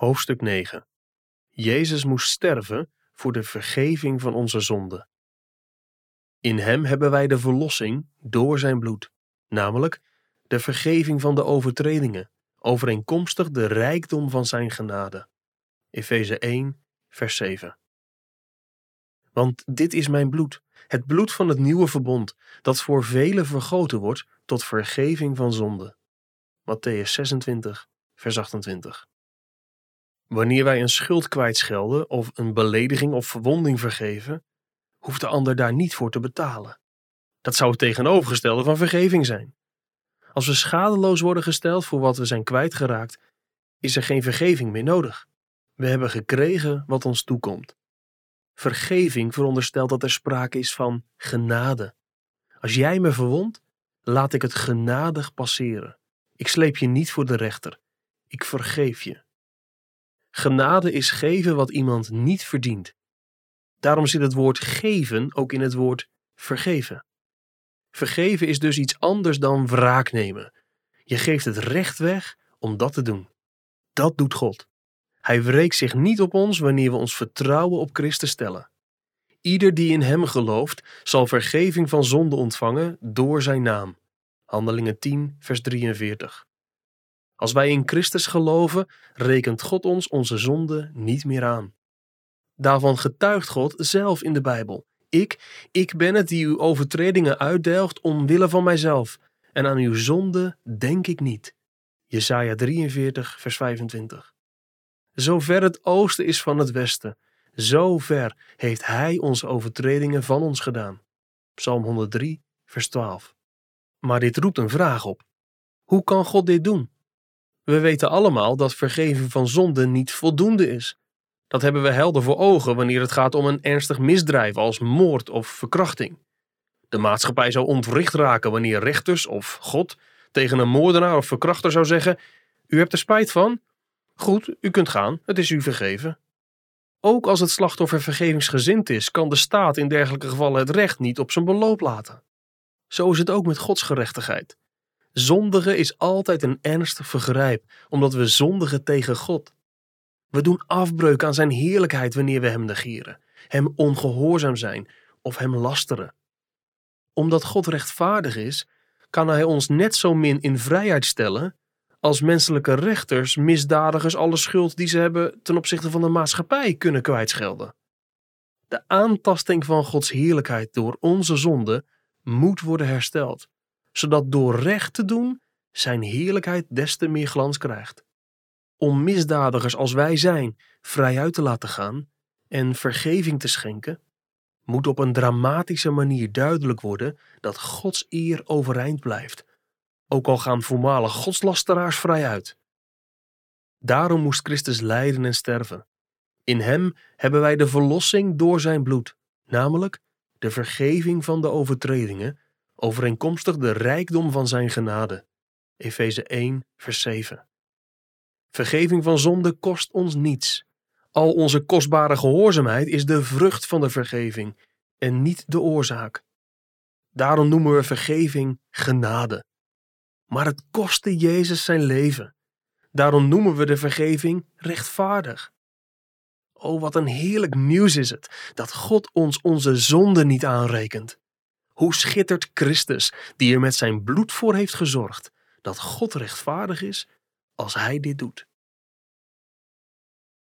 Hoofdstuk 9 Jezus moest sterven voor de vergeving van onze zonden. In hem hebben wij de verlossing door zijn bloed, namelijk de vergeving van de overtredingen, overeenkomstig de rijkdom van zijn genade. Efeze 1, vers 7. Want dit is mijn bloed, het bloed van het nieuwe verbond, dat voor velen vergoten wordt tot vergeving van zonde. Matthäus 26, vers 28. Wanneer wij een schuld kwijtschelden of een belediging of verwonding vergeven, hoeft de ander daar niet voor te betalen. Dat zou het tegenovergestelde van vergeving zijn. Als we schadeloos worden gesteld voor wat we zijn kwijtgeraakt, is er geen vergeving meer nodig. We hebben gekregen wat ons toekomt. Vergeving veronderstelt dat er sprake is van genade. Als jij me verwondt, laat ik het genadig passeren. Ik sleep je niet voor de rechter. Ik vergeef je. Genade is geven wat iemand niet verdient. Daarom zit het woord geven ook in het woord vergeven. Vergeven is dus iets anders dan wraak nemen. Je geeft het recht weg om dat te doen. Dat doet God. Hij wreekt zich niet op ons wanneer we ons vertrouwen op Christus stellen. Ieder die in Hem gelooft, zal vergeving van zonde ontvangen door Zijn naam. Handelingen 10, vers 43. Als wij in Christus geloven, rekent God ons onze zonde niet meer aan. Daarvan getuigt God zelf in de Bijbel. Ik, ik ben het die uw overtredingen uitdelgt omwille van mijzelf, en aan uw zonde denk ik niet. Jesaja 43, vers 25. Zo ver het oosten is van het westen, zo ver heeft Hij onze overtredingen van ons gedaan. Psalm 103, vers 12. Maar dit roept een vraag op. Hoe kan God dit doen? We weten allemaal dat vergeven van zonde niet voldoende is. Dat hebben we helder voor ogen wanneer het gaat om een ernstig misdrijf als moord of verkrachting. De maatschappij zou ontwricht raken wanneer rechters of God tegen een moordenaar of verkrachter zou zeggen: U hebt er spijt van? Goed, u kunt gaan, het is u vergeven. Ook als het slachtoffer vergevingsgezind is, kan de staat in dergelijke gevallen het recht niet op zijn beloop laten. Zo is het ook met Gods gerechtigheid. Zondigen is altijd een ernstig vergrijp, omdat we zondigen tegen God. We doen afbreuk aan zijn heerlijkheid wanneer we hem negeren, hem ongehoorzaam zijn of hem lasteren. Omdat God rechtvaardig is, kan hij ons net zo min in vrijheid stellen als menselijke rechters misdadigers alle schuld die ze hebben ten opzichte van de maatschappij kunnen kwijtschelden. De aantasting van Gods heerlijkheid door onze zonde moet worden hersteld, zodat door recht te doen zijn heerlijkheid des te meer glans krijgt. Om misdadigers als wij zijn vrij uit te laten gaan en vergeving te schenken, moet op een dramatische manier duidelijk worden dat Gods eer overeind blijft ook al gaan voormalig godslasteraars vrij uit. Daarom moest Christus lijden en sterven. In hem hebben wij de verlossing door zijn bloed, namelijk de vergeving van de overtredingen, overeenkomstig de rijkdom van zijn genade. Efeze 1, vers 7. Vergeving van zonde kost ons niets. Al onze kostbare gehoorzaamheid is de vrucht van de vergeving en niet de oorzaak. Daarom noemen we vergeving genade maar het kostte Jezus zijn leven. Daarom noemen we de vergeving rechtvaardig. Oh, wat een heerlijk nieuws is het dat God ons onze zonde niet aanrekent. Hoe schittert Christus, die er met zijn bloed voor heeft gezorgd, dat God rechtvaardig is als hij dit doet.